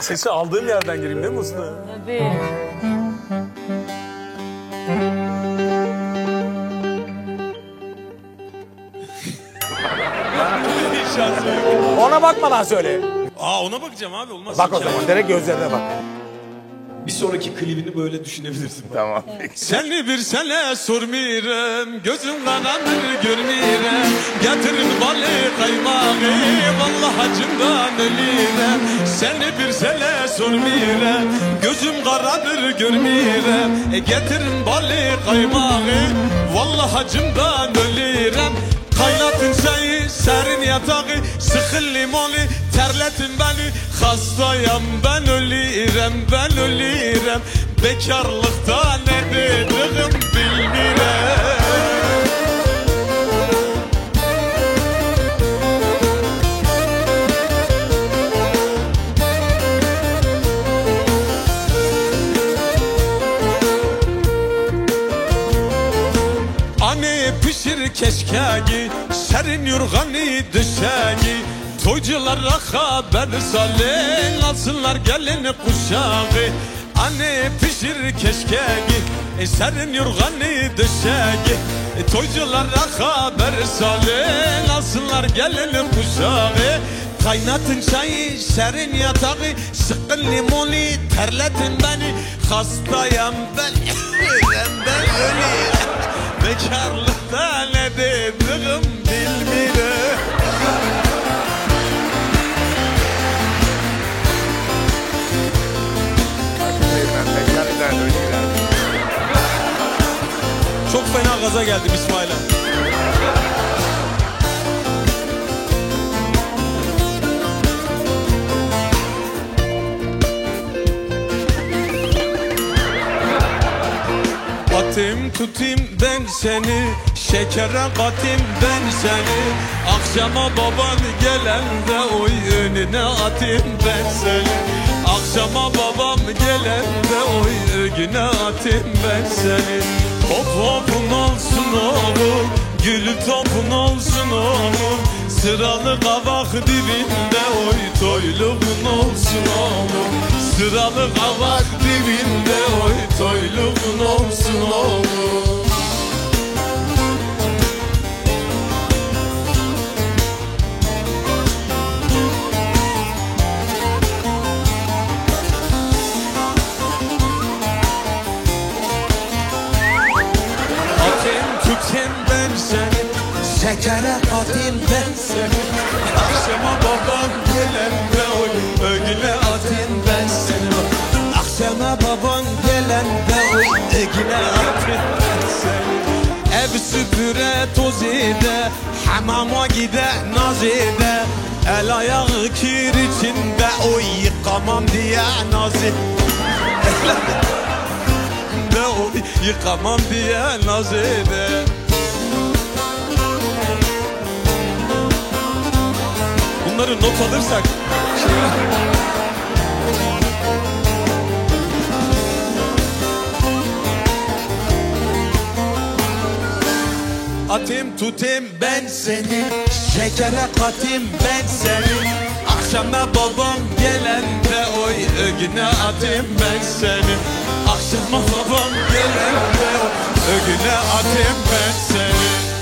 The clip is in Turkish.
Sesi aldığım yerden gireyim değil mi usta? Tabii. Ona bakmadan söyle. Aa ona bakacağım abi olmaz. Bak o zaman direkt gözlerine bak. Bir sonraki klibini böyle düşünebilirsin. Tamam. Seni bir sene sormuyorum Gözüm kananır görmüyorum Getirin balı kaymağı Vallahi acımdan ölürüm Seni bir sene sormuyorum Gözüm karadır görmüyorum e, Getirin balı kaymağı Vallahi acımdan ölürüm Kaynatın çayı, serin yatağı Sıkın limonu, terletin beni Hastayım ben ölürüm, ben ölürüm. Bekarlıkta ne dediğim bilmirem Anne pişir keşkegi Serin yorganı döşeği Toyculara haber salın Alsınlar gelin kuşağı. Anne pişir keşkegi e, Serin yorganı döşeği. E, Toyculara haber salın Alsınlar gelin kuşağı. Kaynatın çayı, serin yatağı Sıkın limonu, terletin beni. Hastayım ben, ben, ben ölüyorum Bekarlıkta gaza geldim İsmail'e. Atayım tutayım ben seni Şekere katayım ben seni Akşama baban gelende oy önüne atayım ben seni Akşama babam gelende oy önüne atayım ben seni. Hop hopun olsun oğlum Gül topun olsun oğlum. Sıralı kavak dibinde oy toyluğun olsun oğlum. Sıralı kavak dibinde oy toyluğun olsun oğlum Şekere katayım ben seni Akşama babam gelende oy Ögüne atayım ben seni Akşama babam gelende oy Ögüne atayım ben seni Ev süpüre toz ede Hamama gide naz ede. El ayağı kir içinde Oy yıkamam diye naz ede de o yıkamam diye naz eder Bunları not alırsak. Atayım tutayım ben seni. Şekere katayım ben seni. Akşama babam gelende oy. Ögüne atayım ben seni. Akşama babam gelende oy. Ögüne atayım ben seni